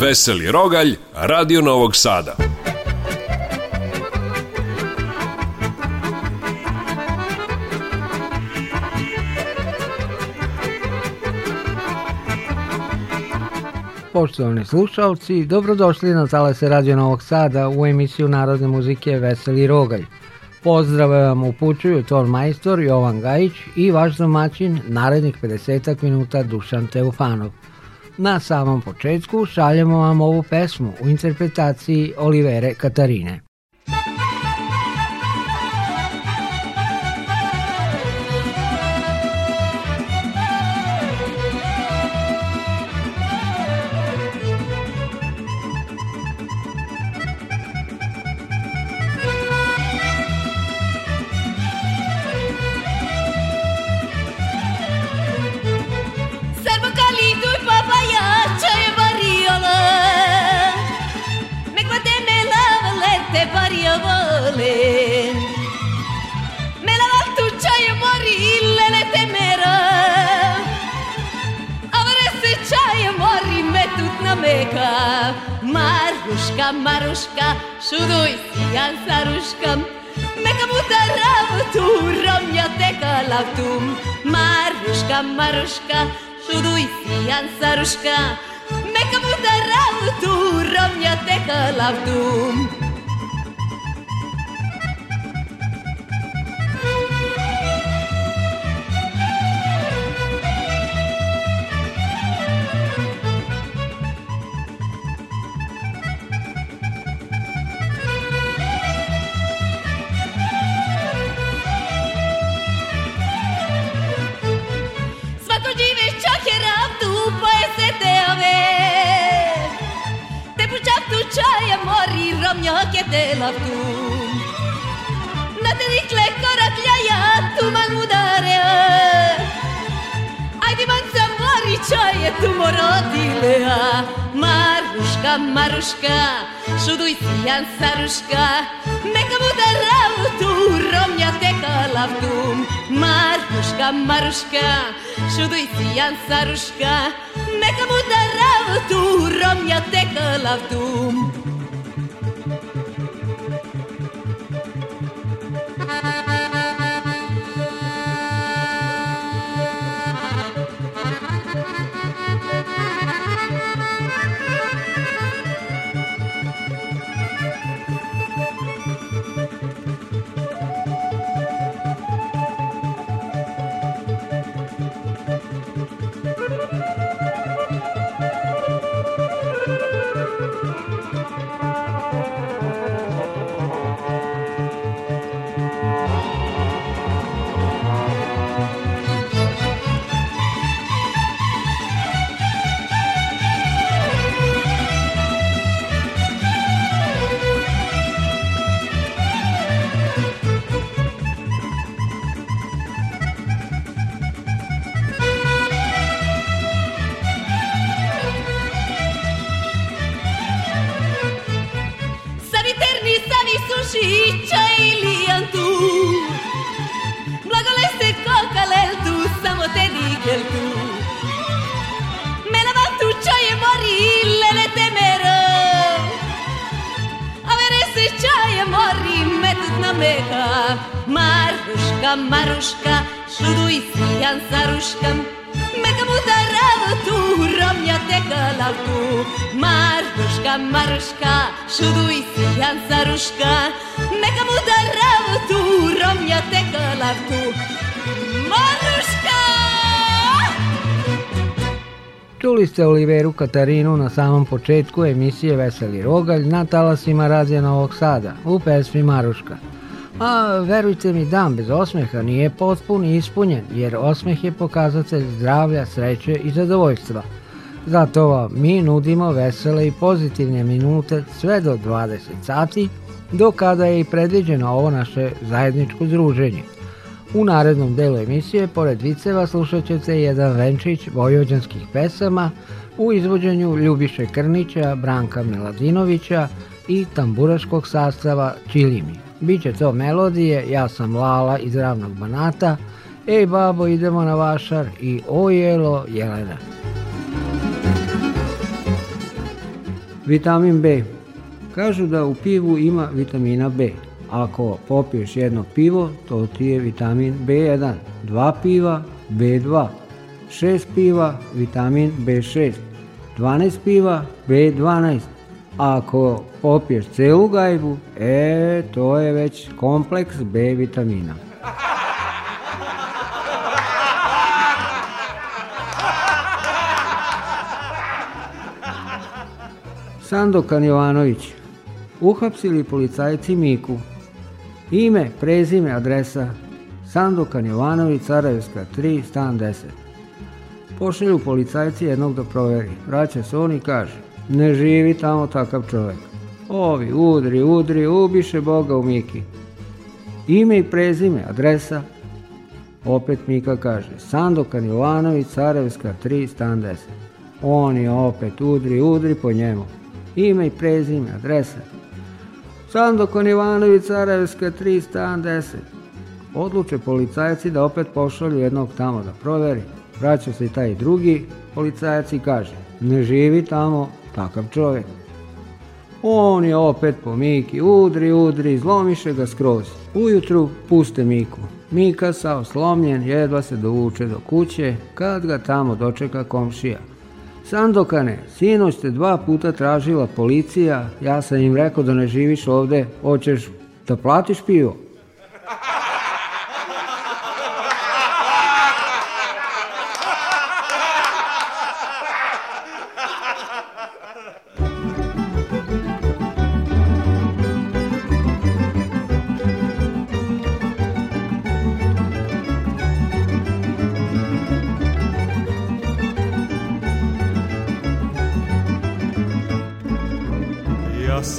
Veseli Rogalj, Radio Novog Sada. Poštovani slušalci, dobrodošli na talase Radio Novog Sada u emisiju Narodne muzike Veseli Rogalj. Pozdrave vam upućuju Tor Majstor, Jovan Gajić i vaš domaćin, narednih 50 minuta Dušan Teufanov. Na samom početku šaljemo vam ovu pesmu u interpretaciji Olivere Katarine. devojka Maruška, Maruška, šuruj si ja zaruškam Neka buta ravturom ja tekala tum Maruška, Maruška, šuruj si ja zaruška Neka buta ravturom ja tekala tum καμιά και τέλα αυτού. Να τη δείχνε καρακλιά του μαγμουδάρεα. Ajde manca Marića je tu morodilea Maruška, Maruška, šuduj sijan saruška Neka bude rautu, romnja teka lavdum Maruška, Maruška, šuduj sijan saruška Neka bude rautu, romnja teka lavdum tu Manuška! Čuli ste Oliveru Katarinu na samom početku emisije Veseli Rogalj na talasima Radija Novog Sada u pesmi Maruška. A verujte mi, dan bez osmeha nije potpun i ispunjen, jer osmeh je pokazatelj zdravlja, sreće i zadovoljstva. Zato vam mi nudimo vesele i pozitivne minute sve do 20 sati, do kada je i predviđeno ovo naše zajedničko druženje – U narednom delu emisije, pored viceva, slušat ćete jedan venčić vojvođanskih pesama u izvođenju Ljubiše Krnića, Branka Miladinovića i tamburaškog sastava Čilimi. Biće to melodije, ja sam Lala iz Ravnog Banata, ej babo idemo na vašar i ojelo Jelena. Vitamin B. Kažu da u pivu ima vitamina B. Ako popiješ jedno pivo, to ti je vitamin B1. Dva piva, B2. Šest piva, vitamin B6. 12 piva, B12. Ako popiješ celu gajbu, e, to je već kompleks B vitamina. Sandokan Jovanović Uhapsili policajci Miku, Ime, prezime, adresa Sandukan Jovanović, Sarajevska 3, stan 10. Pošalju policajci jednog da proveri. Vraća se on i kaže, ne živi tamo takav čovjek. Ovi, udri, udri, ubiše Boga u Miki. Ime i prezime, adresa. Opet Mika kaže, Sandokan Jovanović, Sarajevska 3, stan 10. On je opet udri, udri po njemu. Ime i prezime, adresa. Sandokon Ivanović Sarajevska 3 stan 10. Odluče policajci da opet pošalju jednog tamo da proveri. Vraća se i taj drugi, policajac i kaže, ne živi tamo takav čovek. On je opet po Miki, udri, udri, zlomiše ga skroz. Ujutru puste Miku. Mika sa slomljen, jedva se dovuče do kuće, kad ga tamo dočeka komšija. Sandokane, sinoć te dva puta tražila policija, ja sam im rekao da ne živiš ovde, hoćeš da platiš pivo.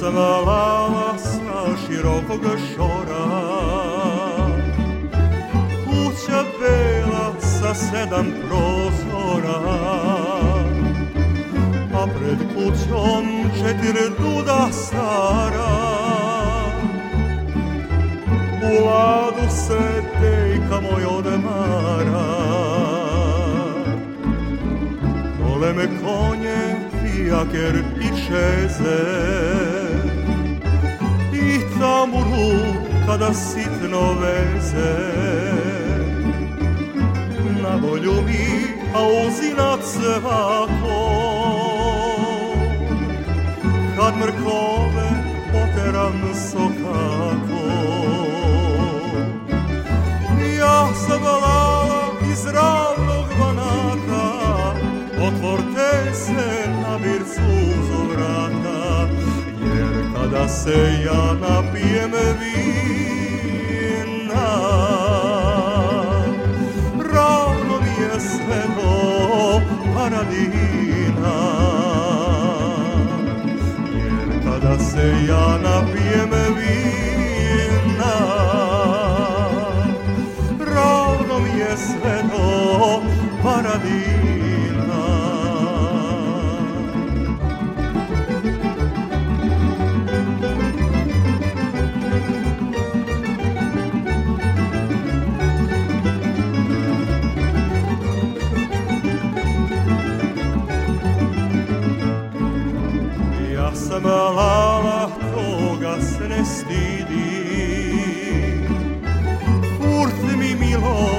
svalala sa širokog šora. Kuća bela sa sedam prozora, a pred kućom četiri duda stara. U ladu se tejka moj odmara, Voleme konje, fijaker i čeze, zamuru kada sitno veze Na volju mi, a uzina cvako Kad mrkove poteram sokako Ja sam lala iz ravnog banata Otvorte se na bircu Kada se ja napijem vina Ravno mi je sve do paradina Jer kada se ja napijem vina Ravno mi je sve do paradina sam lala toga se ne stidi Furt mi milo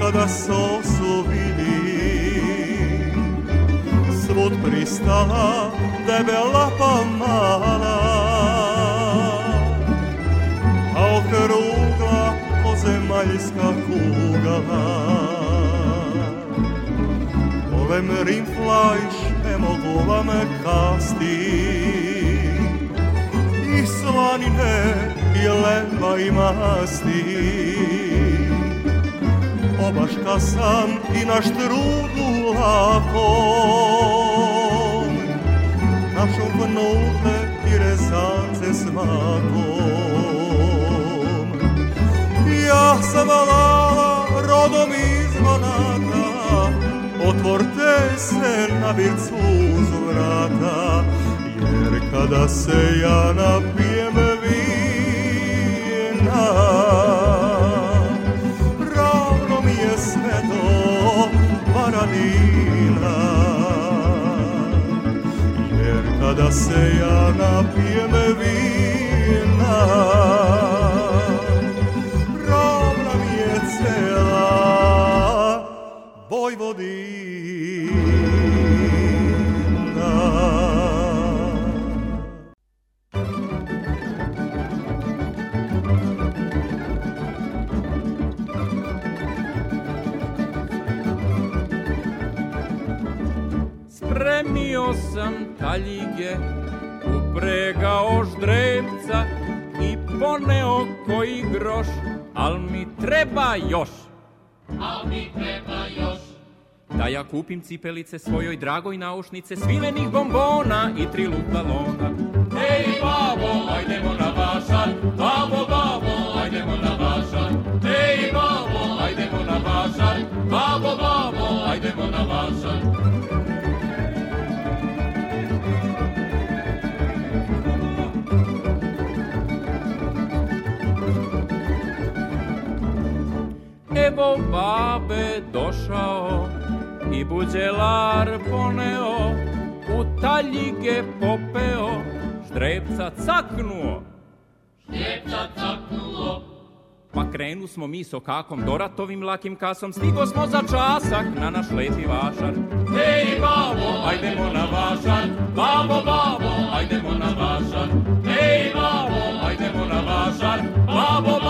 kada sosu vidi Svud pristala debela pa mala A okrugla pozemaljska kugala Golem rimflajš ne mogu vam kasti planine i leba i masti Obaška sam i na štrudu lakom Našom vnute i rezance svakom Ja sam alala rodom iz Banata Otvorte se na uz vrata Jer kada se ja napijam da se ja napijem vina ravna mi je cela Vojvodina daljige Upregao ždrebca i poneo koji groš Al mi treba još Al mi treba još Da ja kupim cipelice svojoj dragoj naušnice Svilenih bombona i tri lut balona Ej babo, ajdemo na bašar Babo, babo, ajdemo na bašar Ej babo, ajdemo na bašar Babo, babo, ajdemo na bašar grebo babe došao i buđelar poneo, u taljige popeo, štrepca caknuo. Štrepca caknuo. Pa krenu smo mi sokakom, doratovim lakim kasom, stigo smo za časak na naš lepi vašar. Ej, babo, ajdemo na vašar, babo, babo, ajdemo na vašar. Ej, babo, ajdemo na vašar, babo,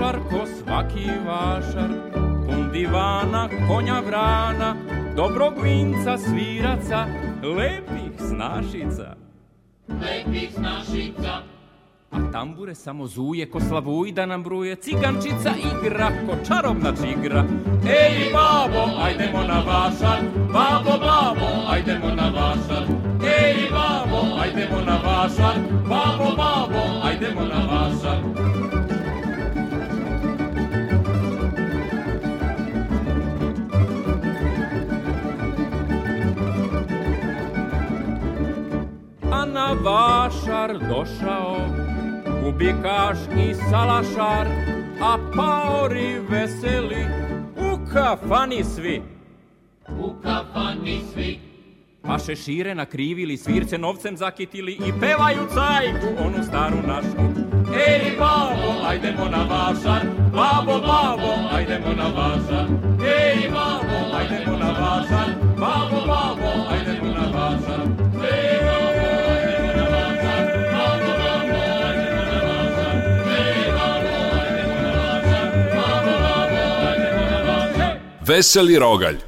vašar, ko svaki vašar, pun divana, konja vrana, dobrog vinca, sviraca, lepih snašica. Lepih snašica. A tambure samo zuje, ko slavuj da nam bruje, cigančica igra, ko čarobna čigra. Ej, babo, ajdemo na vašar, babo, babo, ajdemo na vašar. Ej, babo, ajdemo na vašar, babo, babo, ajdemo na vašar. na vašar došao i salašar, a paori veseli U kafani svi U kafani svi Paše šire nakrivili, svirce novcem zakitili I pevaju cajku, onu staru našu Ej, babo, ajdemo na vašar Babo, babo, ajdemo na vašar Ej, babo, ajdemo na vašar Veseli rogalj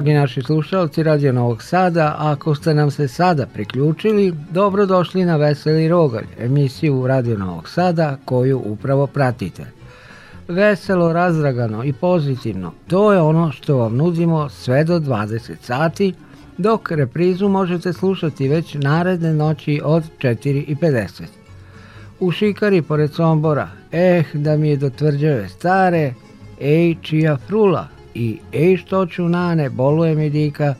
dragi naši slušalci Radio Novog Sada, ako ste nam se sada priključili, dobrodošli na Veseli Rogalj, emisiju Radio Novog Sada koju upravo pratite. Veselo, razdragano i pozitivno, to je ono što vam nudimo sve do 20 sati, dok reprizu možete slušati već naredne noći od 4.50. U Šikari pored Sombora, eh da mi je do tvrđave stare, ej čija frula, i Ej što ću nane, boluje mi dika,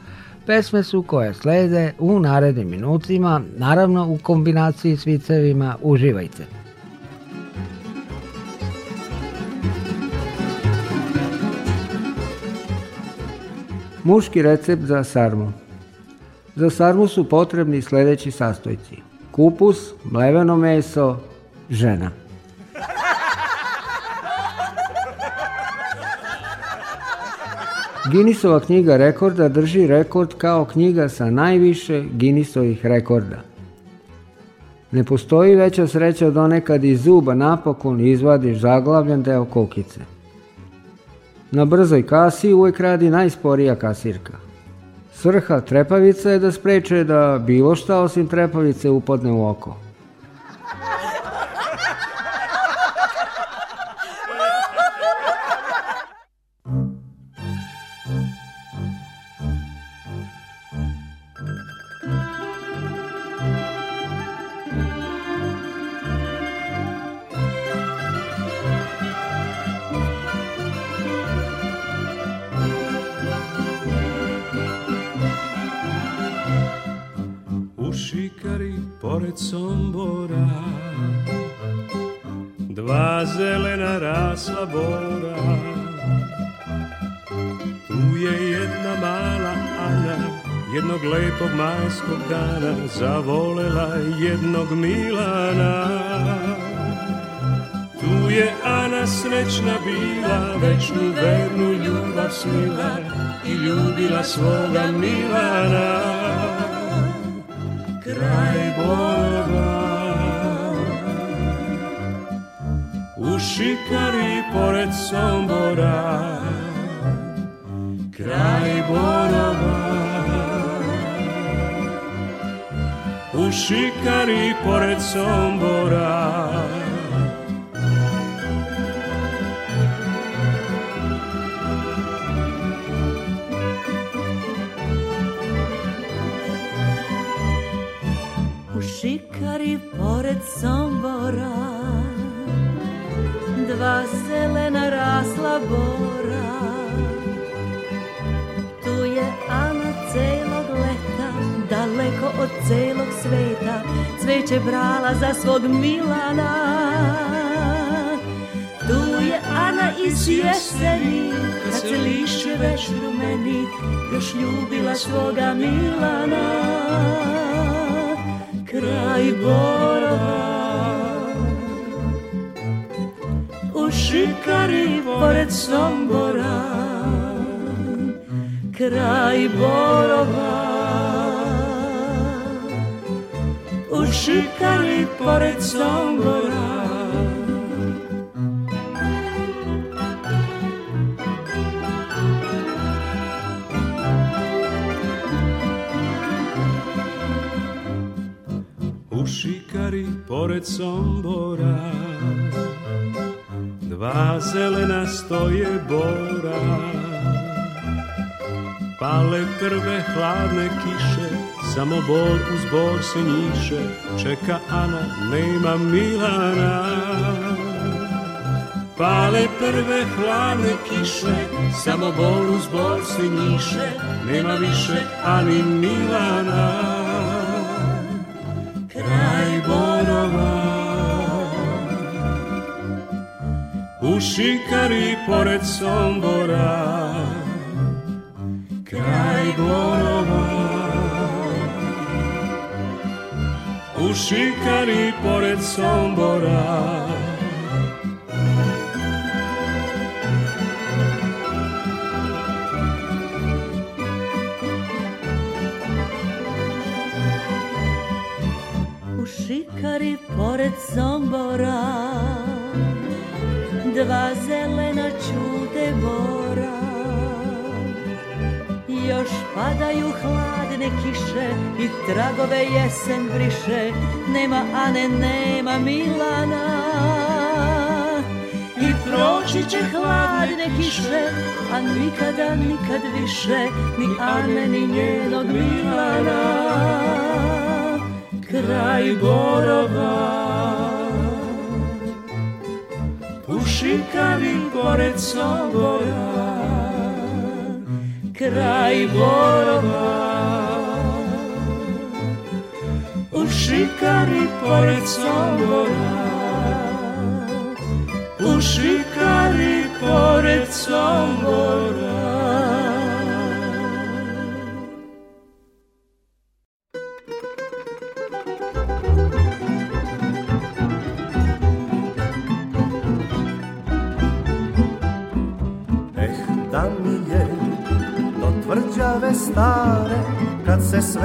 pesme su koje slede u narednim minutima, naravno u kombinaciji s vicevima, uživajte. Muški recept za sarmu Za sarmu su potrebni sledeći sastojci. Kupus, mleveno meso, žena. Guinnessova knjiga rekorda drži rekord kao knjiga sa najviše Guinnessovih rekorda. Ne postoji veća sreća od one kad iz zuba napokon izvadiš zaglavljen deo kokice. Na brzoj kasi uvek radi najsporija kasirka. Svrha trepavica je da spreče da bilo šta osim trepavice upadne u oko. pored Sombora Dva zelena rasla bora Tu je jedna mala Ana Jednog lepog majskog dana Zavolela jednog Milana Tu je Ana srećna bila Večnu vernu ljubav smila I ljubila svoga Milana kraj Boga U šikari pored Sombora Kraj Borova U šikari pored Sombora Sombora Dva zelena rasla bora Tu je Ana celog leta Daleko od celog sveta Cveće brala za svog Milana Tu je Ana iz jeseni Kad se lišće već rumeni Još ljubila svoga Milana kraj borova U šikari pored Sombora Kraj borova U šikari pored Sombora pored sombora. Dva zelena stoje bora, pale prve hladne kiše, samo bol uz bol se niše čeka Ana, nema Milana. Pale prve hladne kiše, samo bol uz bol se niše nema više ani Milana. šikari pored Sombora kraj Borova u šikari pored Sombora U šikari pored Sombora dva zelena čude bora Još padaju hladne kiše i tragove jesen briše Nema Ane, nema Milana I proći će hladne kiše, a nikada, nikad više Ni Ane, ni njenog Milana Kraj Borova šikavim pored Soboja, kraj Borova. U šikari pored Soboja, u šikari pored Soboja.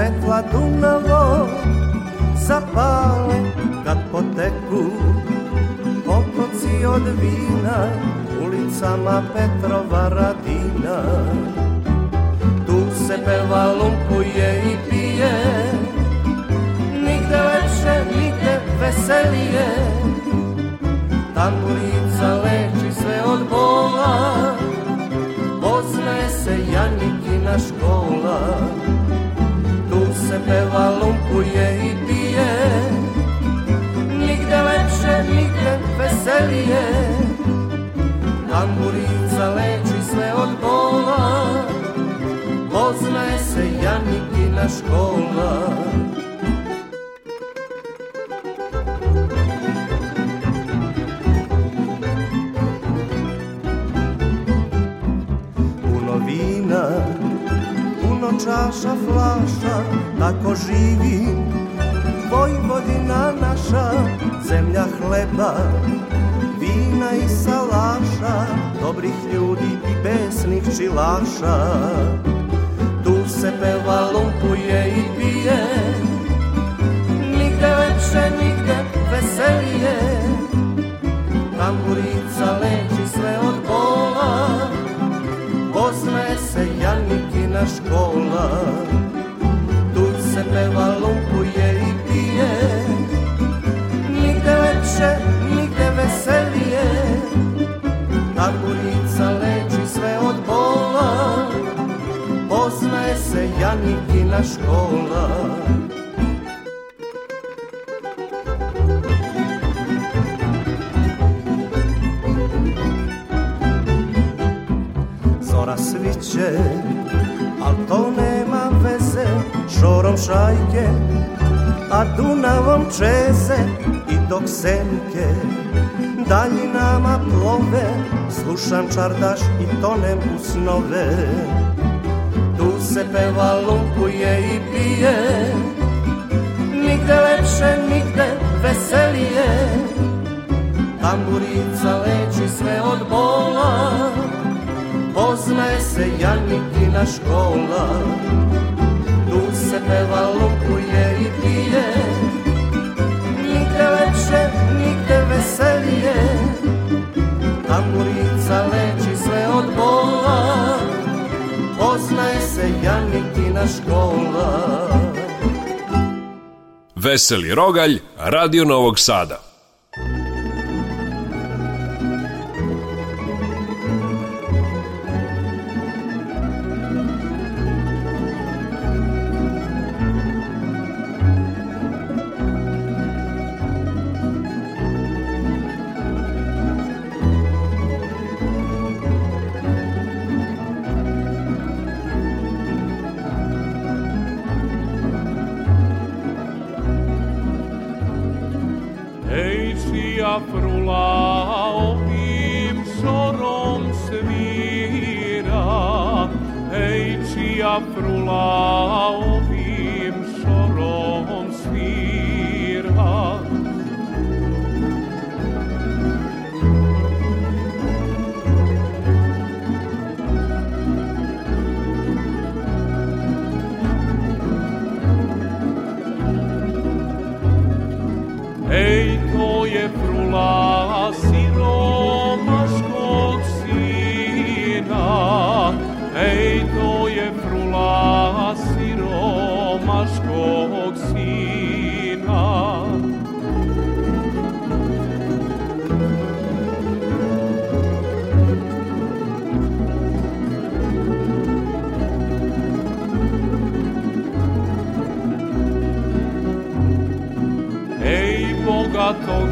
svetla Dunavo zapale kad poteku otoci od vina ulicama Petrova Radina tu se peva, lumpuje i pije nigde lepše, nigde veselije tamburi kurinca leči sve od bola Poznaje se Janikina škola Laša Tu se peva, lumpuje i pije Nigde lepše, nigde veselije Tamburica leči sve od bola Osme se Janikina škola vojna škola Zora sviće, al to nema veze Šorom šajke, a Dunavom čeze I dok senke daljinama plove Slušam čardaš i tonem u snove se peva, lumpuje i pije Nigde lepše, nigde veselije Tamburica leči sve od bola Poznaje se Janikina škola Tu se peva, lumpuje i pije Nigde lepše, nigde veselije Tamburica leči janjitina škola Veseli Rogalj, Radio Novog Sada frula ovim šorom svira, hej čija frula ovim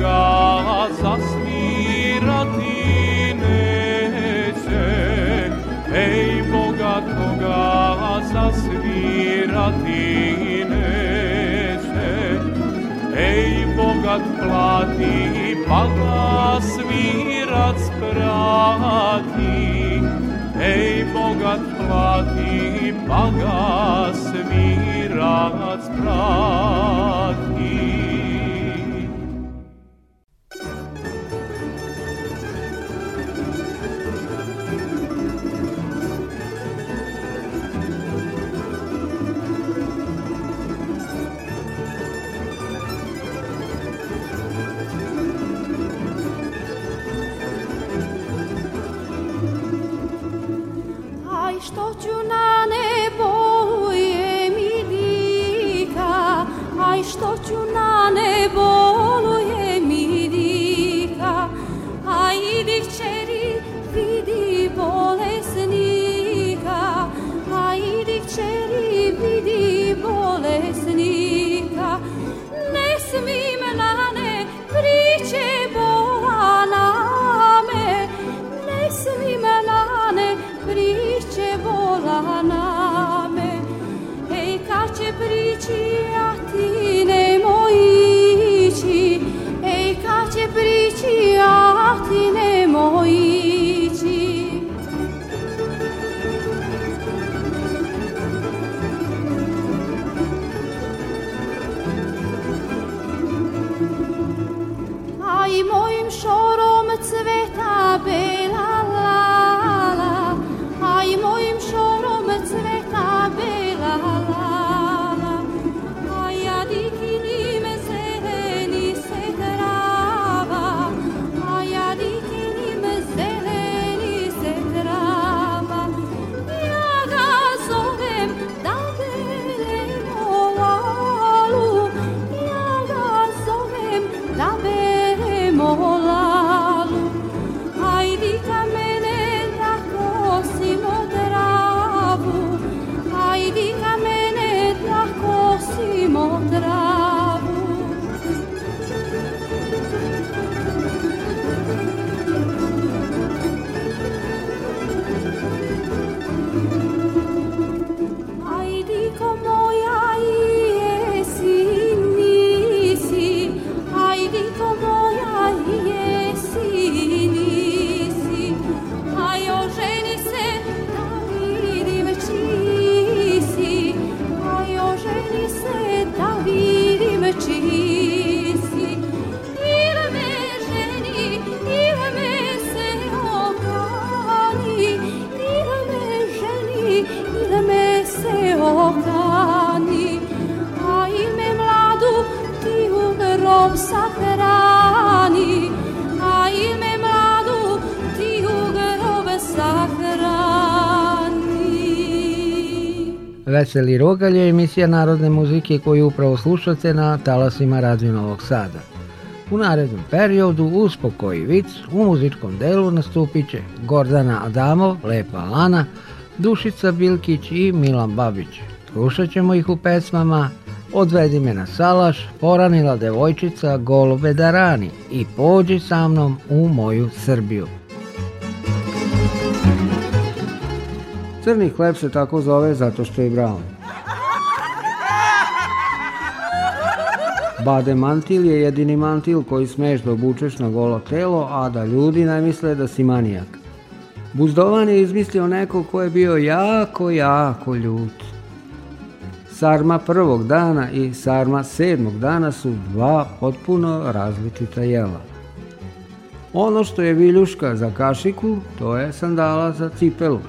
ga zasvirati neće, ej bogatoga zasvirati neće, ej bogat plati pa ga svirac prati, ej bogat plati pa ga svirac prati. что тюна Veseli Rogalje, emisija narodne muzike koju upravo slušate na talasima Radio Novog Sada. U narednom periodu uz pokoji vic u muzičkom delu nastupit će Gordana Adamov, Lepa Lana, Dušica Bilkić i Milan Babić. Slušat ćemo ih u pesmama Odvedi me na salaš, poranila devojčica, golube Darani i pođi sa mnom u moju Srbiju. Crni hleb se tako zove zato što je brown. Bade mantil je jedini mantil koji smeš da obučeš na golo telo, a da ljudi ne misle da si manijak. Buzdovan je izmislio neko ko je bio jako, jako ljut. Sarma prvog dana i sarma sedmog dana su dva potpuno različita jela. Ono što je viljuška za kašiku, to je sandala za cipelu.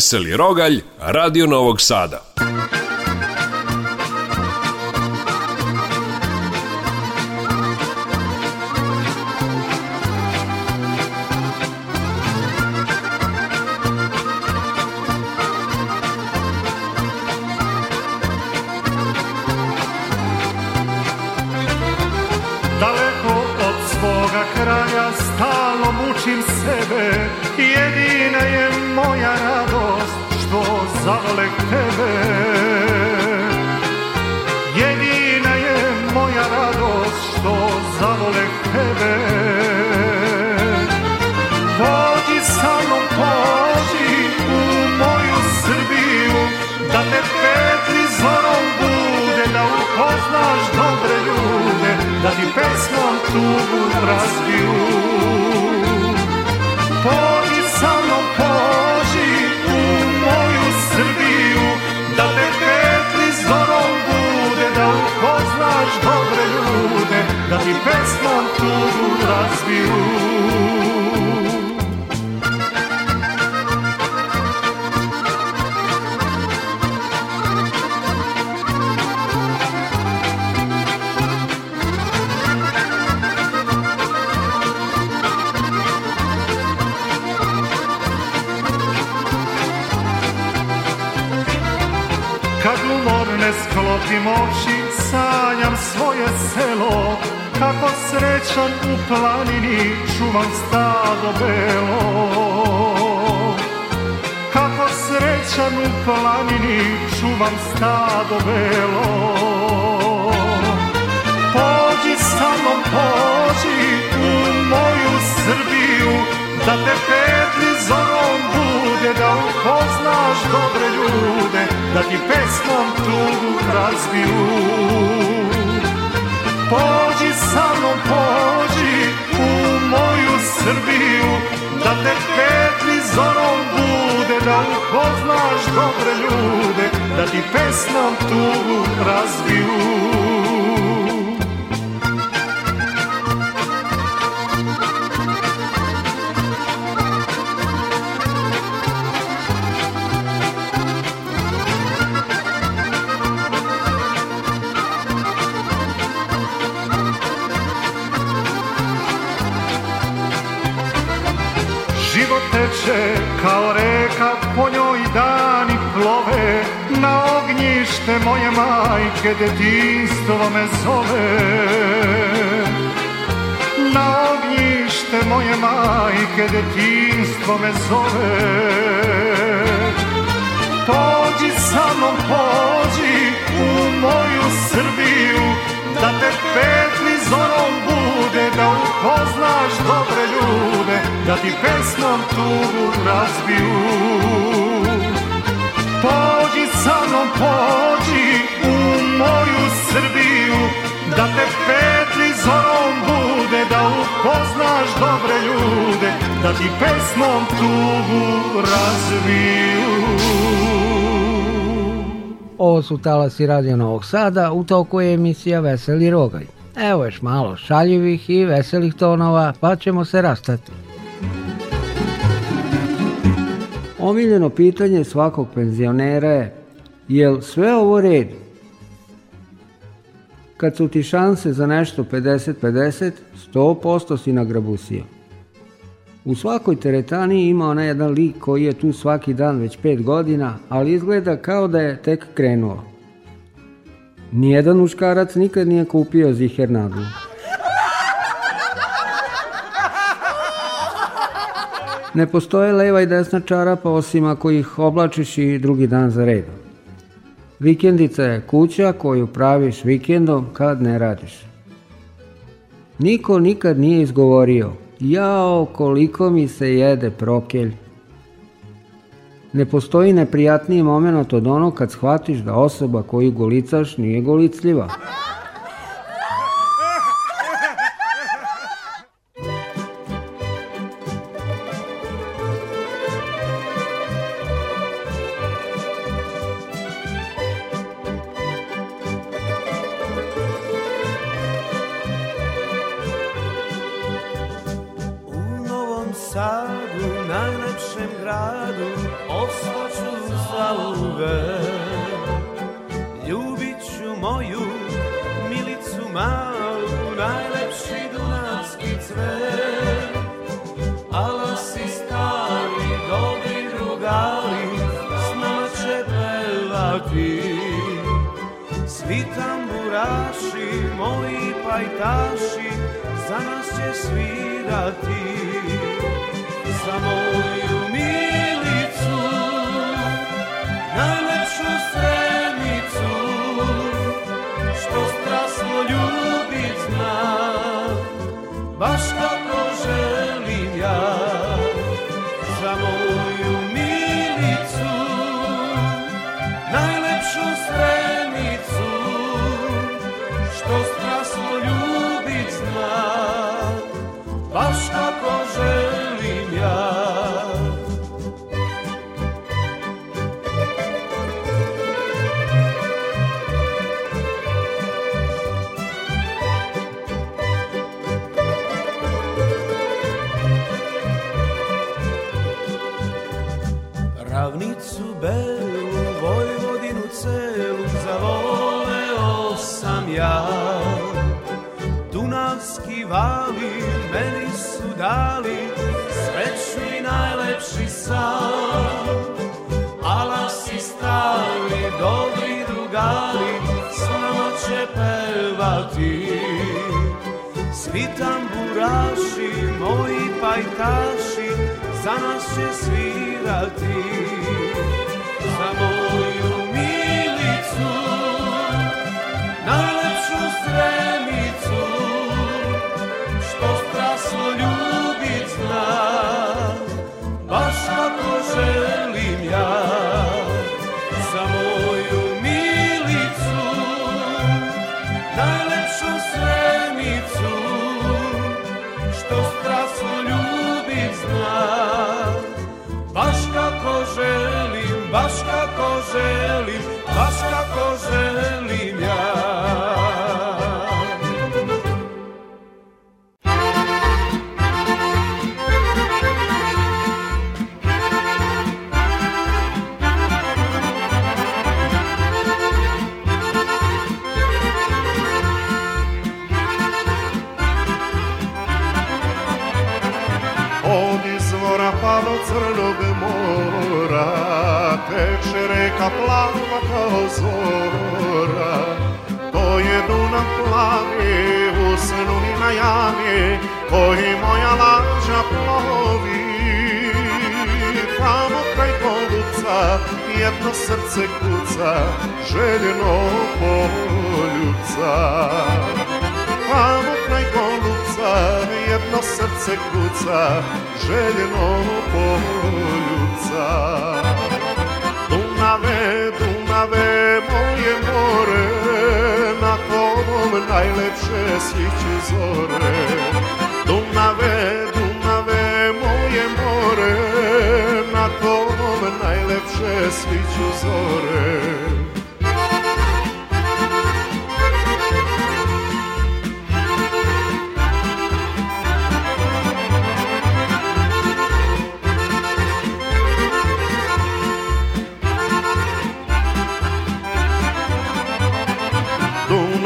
Veseli Rogalj, Radio Novog Sada. Daleko od svoga kraja sta stalno mučim sebe Jedina je moja radost što zavolek tebe Jedina je moja radost što zavolek tebe Pođi sa mnom, pođi u moju Srbiju Da te petli zorom bude, da upoznaš dobre ljude Da ti pesmom tugu razbiju tu razbiju Kad umorne sklopim oči, sanjam svoje selo kako srećan u planini čuvam stado belo Kako srećan u planini čuvam stado belo Pođi samo pođi u moju Srbiju Da te petli zorom bude, da upoznaš dobre ljude Da ti pesmom tugu razbiju Pođi sa mnom, pođi u moju Srbiju Da te petli zorom bude Da upoznaš dobre ljude Da ti pesmom tu razbiju pesme moje majke Detinstvo me zove Na ognjište moje majke Detinstvo me zove Pođi sa mnom, pođi u moju Srbiju Da te petni zorom bude Da upoznaš dobre ljude Da ti pesmom tugu razbiju Pođi samo mnom pođi u moju Srbiju Da te petli zorom bude, da upoznaš dobre ljude Da ti pesmom tugu razviju Ovo su talasi Radio Novog Sada, u toku je emisija Veseli Rogalj. Evo još malo šaljivih i veselih tonova, pa ćemo se rastati. Omiljeno pitanje svakog penzionera je Jer sve ovo red, kad su ti šanse za nešto 50-50, 100% si nagrabusio. U svakoj teretani ima onaj jedan lik koji je tu svaki dan već 5 godina, ali izgleda kao da je tek krenuo. Nijedan muškarac nikad nije kupio zihernadu. Ne postoje leva i desna čarapa osim ako ih oblačiš i drugi dan za redom. Vikendica je kuća koju praviš vikendom kad ne radiš. Niko nikad nije izgovorio, jao koliko mi se jede prokelj. Ne postoji neprijatniji moment od ono kad shvatiš da osoba koju golicaš nije golicljiva. baš kako želim ja. Ravnicu belu, Vojvodinu celu, zavoleo sam ja. Dunavski val dali srećni najlepši san. Ala si stari, dobri drugari, s nama će pevati. Svi tamburaši, moji pajtaši, za nas će svirati. veselim ja zora To je Dunav plavi u snu i na jami Koji moja lađa plovi Tamo kraj poluca jedno srce kuca Željeno poljuca Tamo kraj poluca jedno srce kuca Željeno poljuca Dunave, Dunave Plave moje more, na tobom najlepše sviće zore. Dunave, Dunave moje more, na tobom najlepše sviću zore.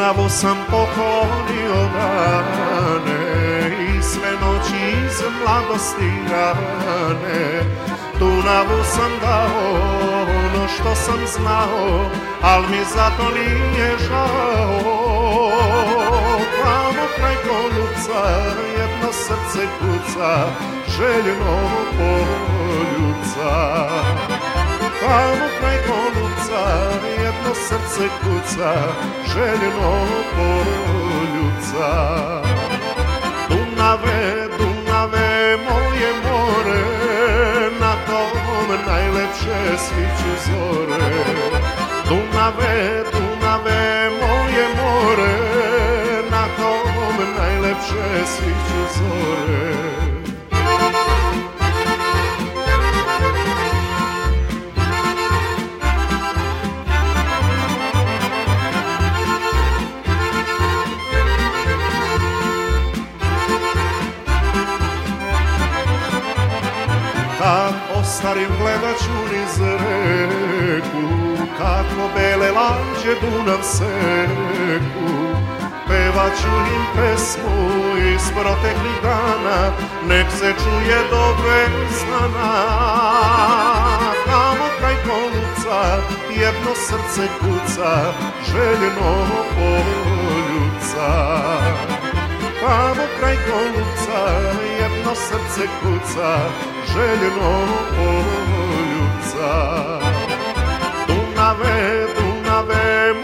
Plavo sam pokolio dane i sve noći iz mladosti rane. Dunavu sam dao ono što sam znao, al mi zato nije žao. Plavo kraj konuca jedno srce kuca, željno poljuca. Plavo kraj konuca kuca, jedno srce kuca, željno poljuca. Dunave, Dunave, moje more, na tom najlepše sviću zore. Dunave, Dunave, moje more, na tom najlepše sviću zore. pesmu iz proteklih dana, nek se čuje dobre Vesana. Tamo kraj koluca jedno srce kuca, željeno poljuca. Tamo kraj koluca jedno srce kuca, željeno poljuca. Dunave, Dunave,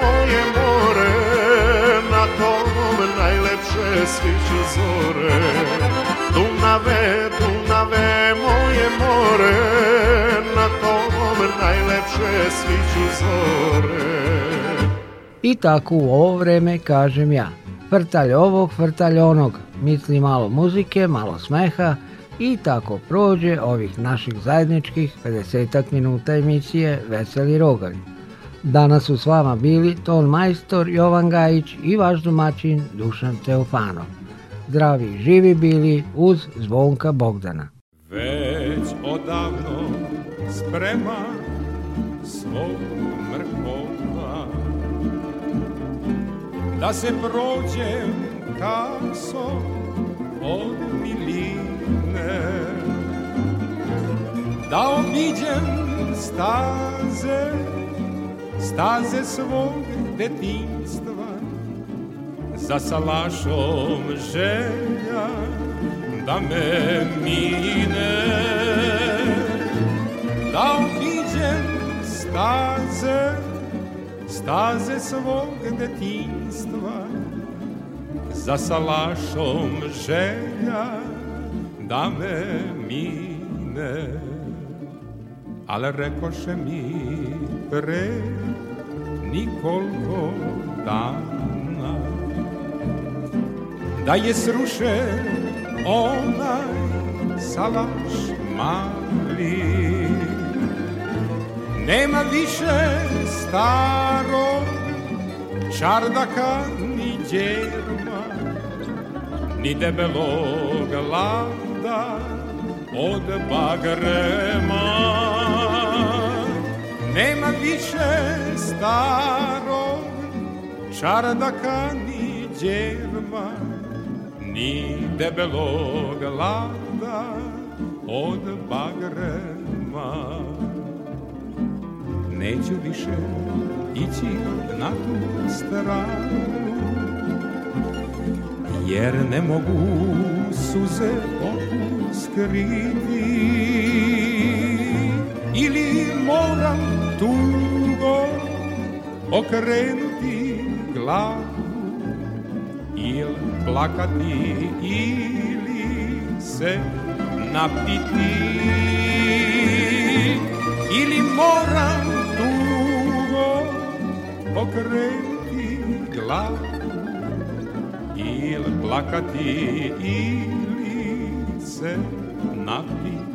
naše sviću zore Dunave, Dunave, moje more Na tobom najlepše sviću zore I tako u ovo vreme kažem ja Vrtalj ovog, vrtalj onog Misli malo muzike, malo smeha i tako prođe ovih naših zajedničkih 50 minuta emisije Veseli rogalj. Danas su s vama bili ton majstor Jovan Gajić i vaš domaćin Dušan Teofanov. Zdravi živi bili uz zvonka Bogdana. Već odavno sprema svog mrkova Da se prođem kasom od miline Da obiđem staze staze svog detinstva za salašom želja da me mine da obiđem staze staze svog detinstva za salašom želja da me mine ali rekoše mi pre nikolko dana Da je sruše onaj salaš mali Nema više staro čardaka ni djerma Ni debelog lada od bagrema Nema više starog čardaka ni djerva, ni debelog lada od bagrema. Neću više ići na tu stranu, jer ne mogu suze oku skriti. Ili moram tugo okrenuti glavu ili plakati ili se napiti ili moram tugo okrenuti glavu ili plakati ili se napiti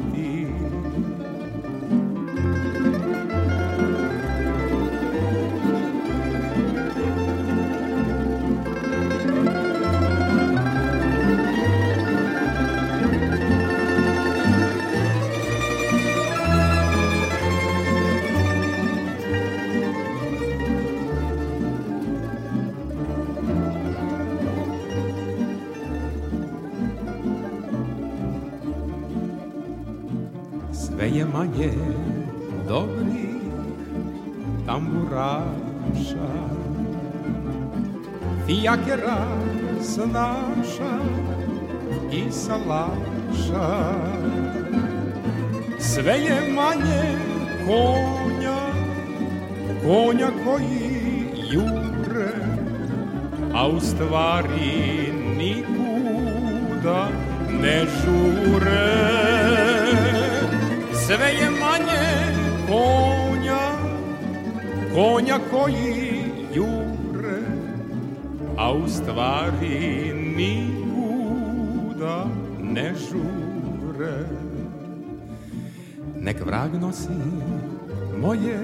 Fijaker raz naša i salaša Sve je manje konja, konja koji jure A u stvari nikuda ne žure Sve je manje konja, konja koji jure u stvari nikuda ne žure. Nek vrag nosi moje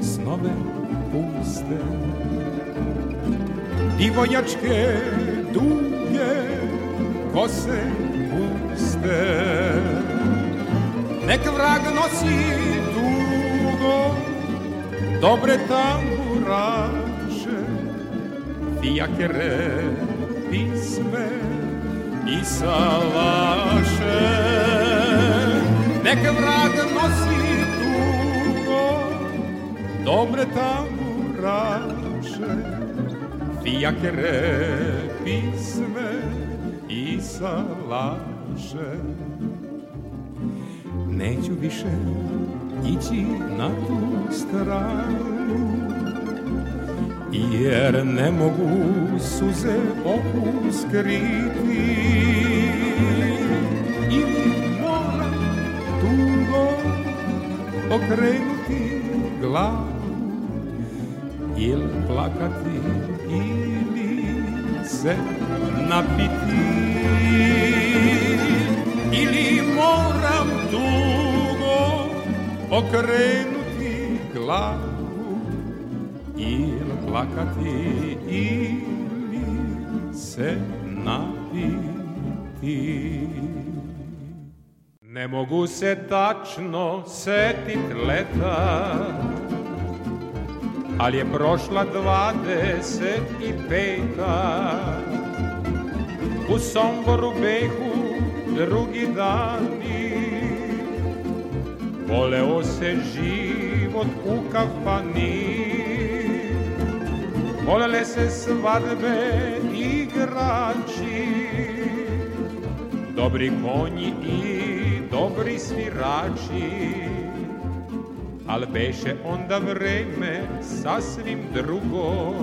snove puste. Divojačke duge kose puste. Nek vrag nosi dugo dobre tambura fijakre pisme i salaše. Nek vrag nosi dugo, dobre tamburaše, fijakre pisme i salaše. Neću više ići na tu stranu jer ne mogu suze oku skriti ili moram dugo okrenuti glavu ili plakati ili se napiti ili moram dugo okrenuti glavu ili plakati ili se napiti. Ne mogu se tačno setit leta, ali je prošla dvadeset i peta. U Somboru behu drugi dani, voleo se život u kafani. Volele se svadbe igrači Dobri konji i dobri svirači Al beše onda vreme sasvim drugo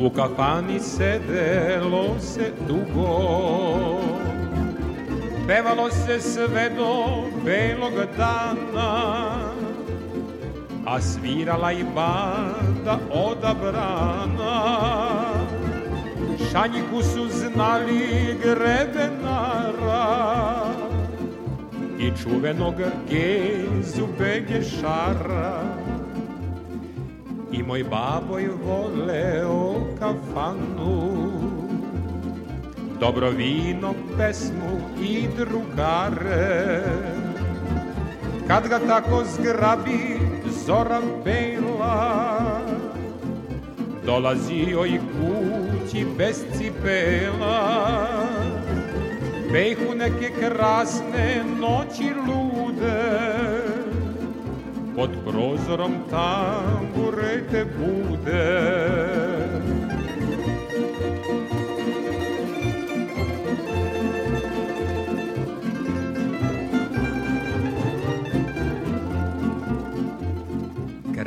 U kafani sedelo se dugo Pevalo se sve do belog dana a svirala i banda odabrana. Šanjiku su znali grebenara i čuvenog gezu begešara. I moj baboj voleo kafanu, dobro vino, pesmu i drugare. Kad ga tako zgrabi Zoran Bela Dolazio i kući bez cipela Behu neke krasne noći lude Pod prozorom tambure te bude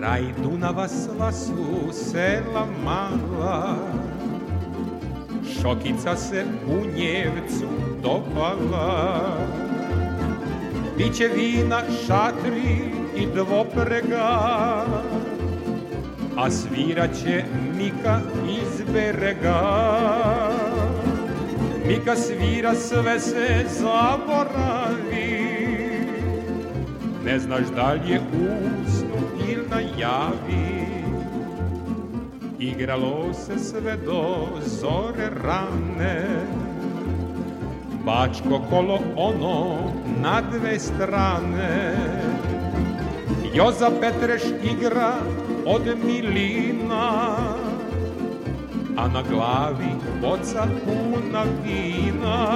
Kraj Dunava sva su sela mala, Šokica se u njevcu dopala. Biće vina, šatri i dvoprega, A sviraće Mika iz berega. Mika svira, sve se zaboravi, Ne znaš da li je uz sveta javi Igralo se sve do zore rane Bačko kolo ono na dve strane Joza Petreš igra od milina A na glavi boca puna vina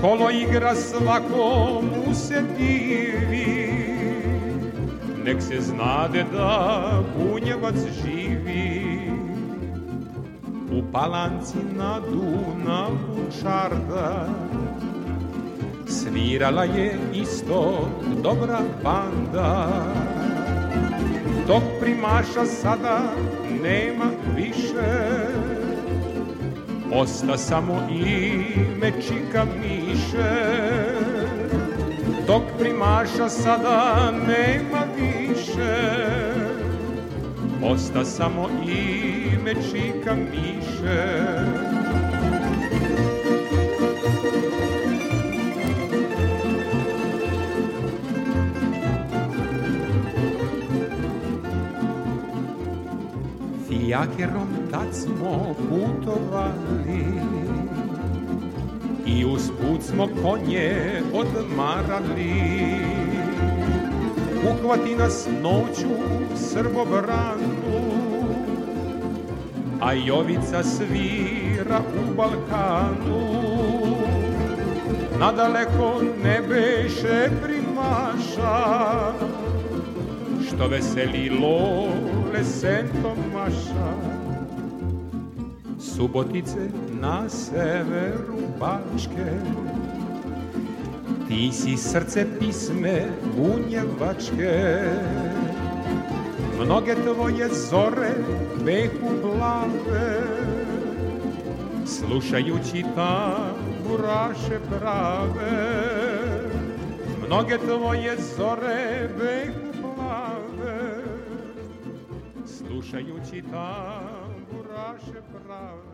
Kolo igra svakomu se divi nek se znade da Bunjevac živi u palanci na Dunavu čarda svirala je isto dobra banda dok primaša sada nema više osta samo ime Čika Miše Tog primaša sada nema više Osta samo ime čika Miše Fijakerom tad smo putovali i uz usput smo konje odmarali. Uhvati nas noću srbobranu, a jovica svira u Balkanu. Nadaleko ne beše primaša, što veseli lole sen Subotice na severu Bačke Ti si srce pisme bunjevačke Mnoge tvoje zore behu plave Slušajući ta buraše prave Mnoge tvoje zore behu plave Slušajući ta buraše prave. ваши правы.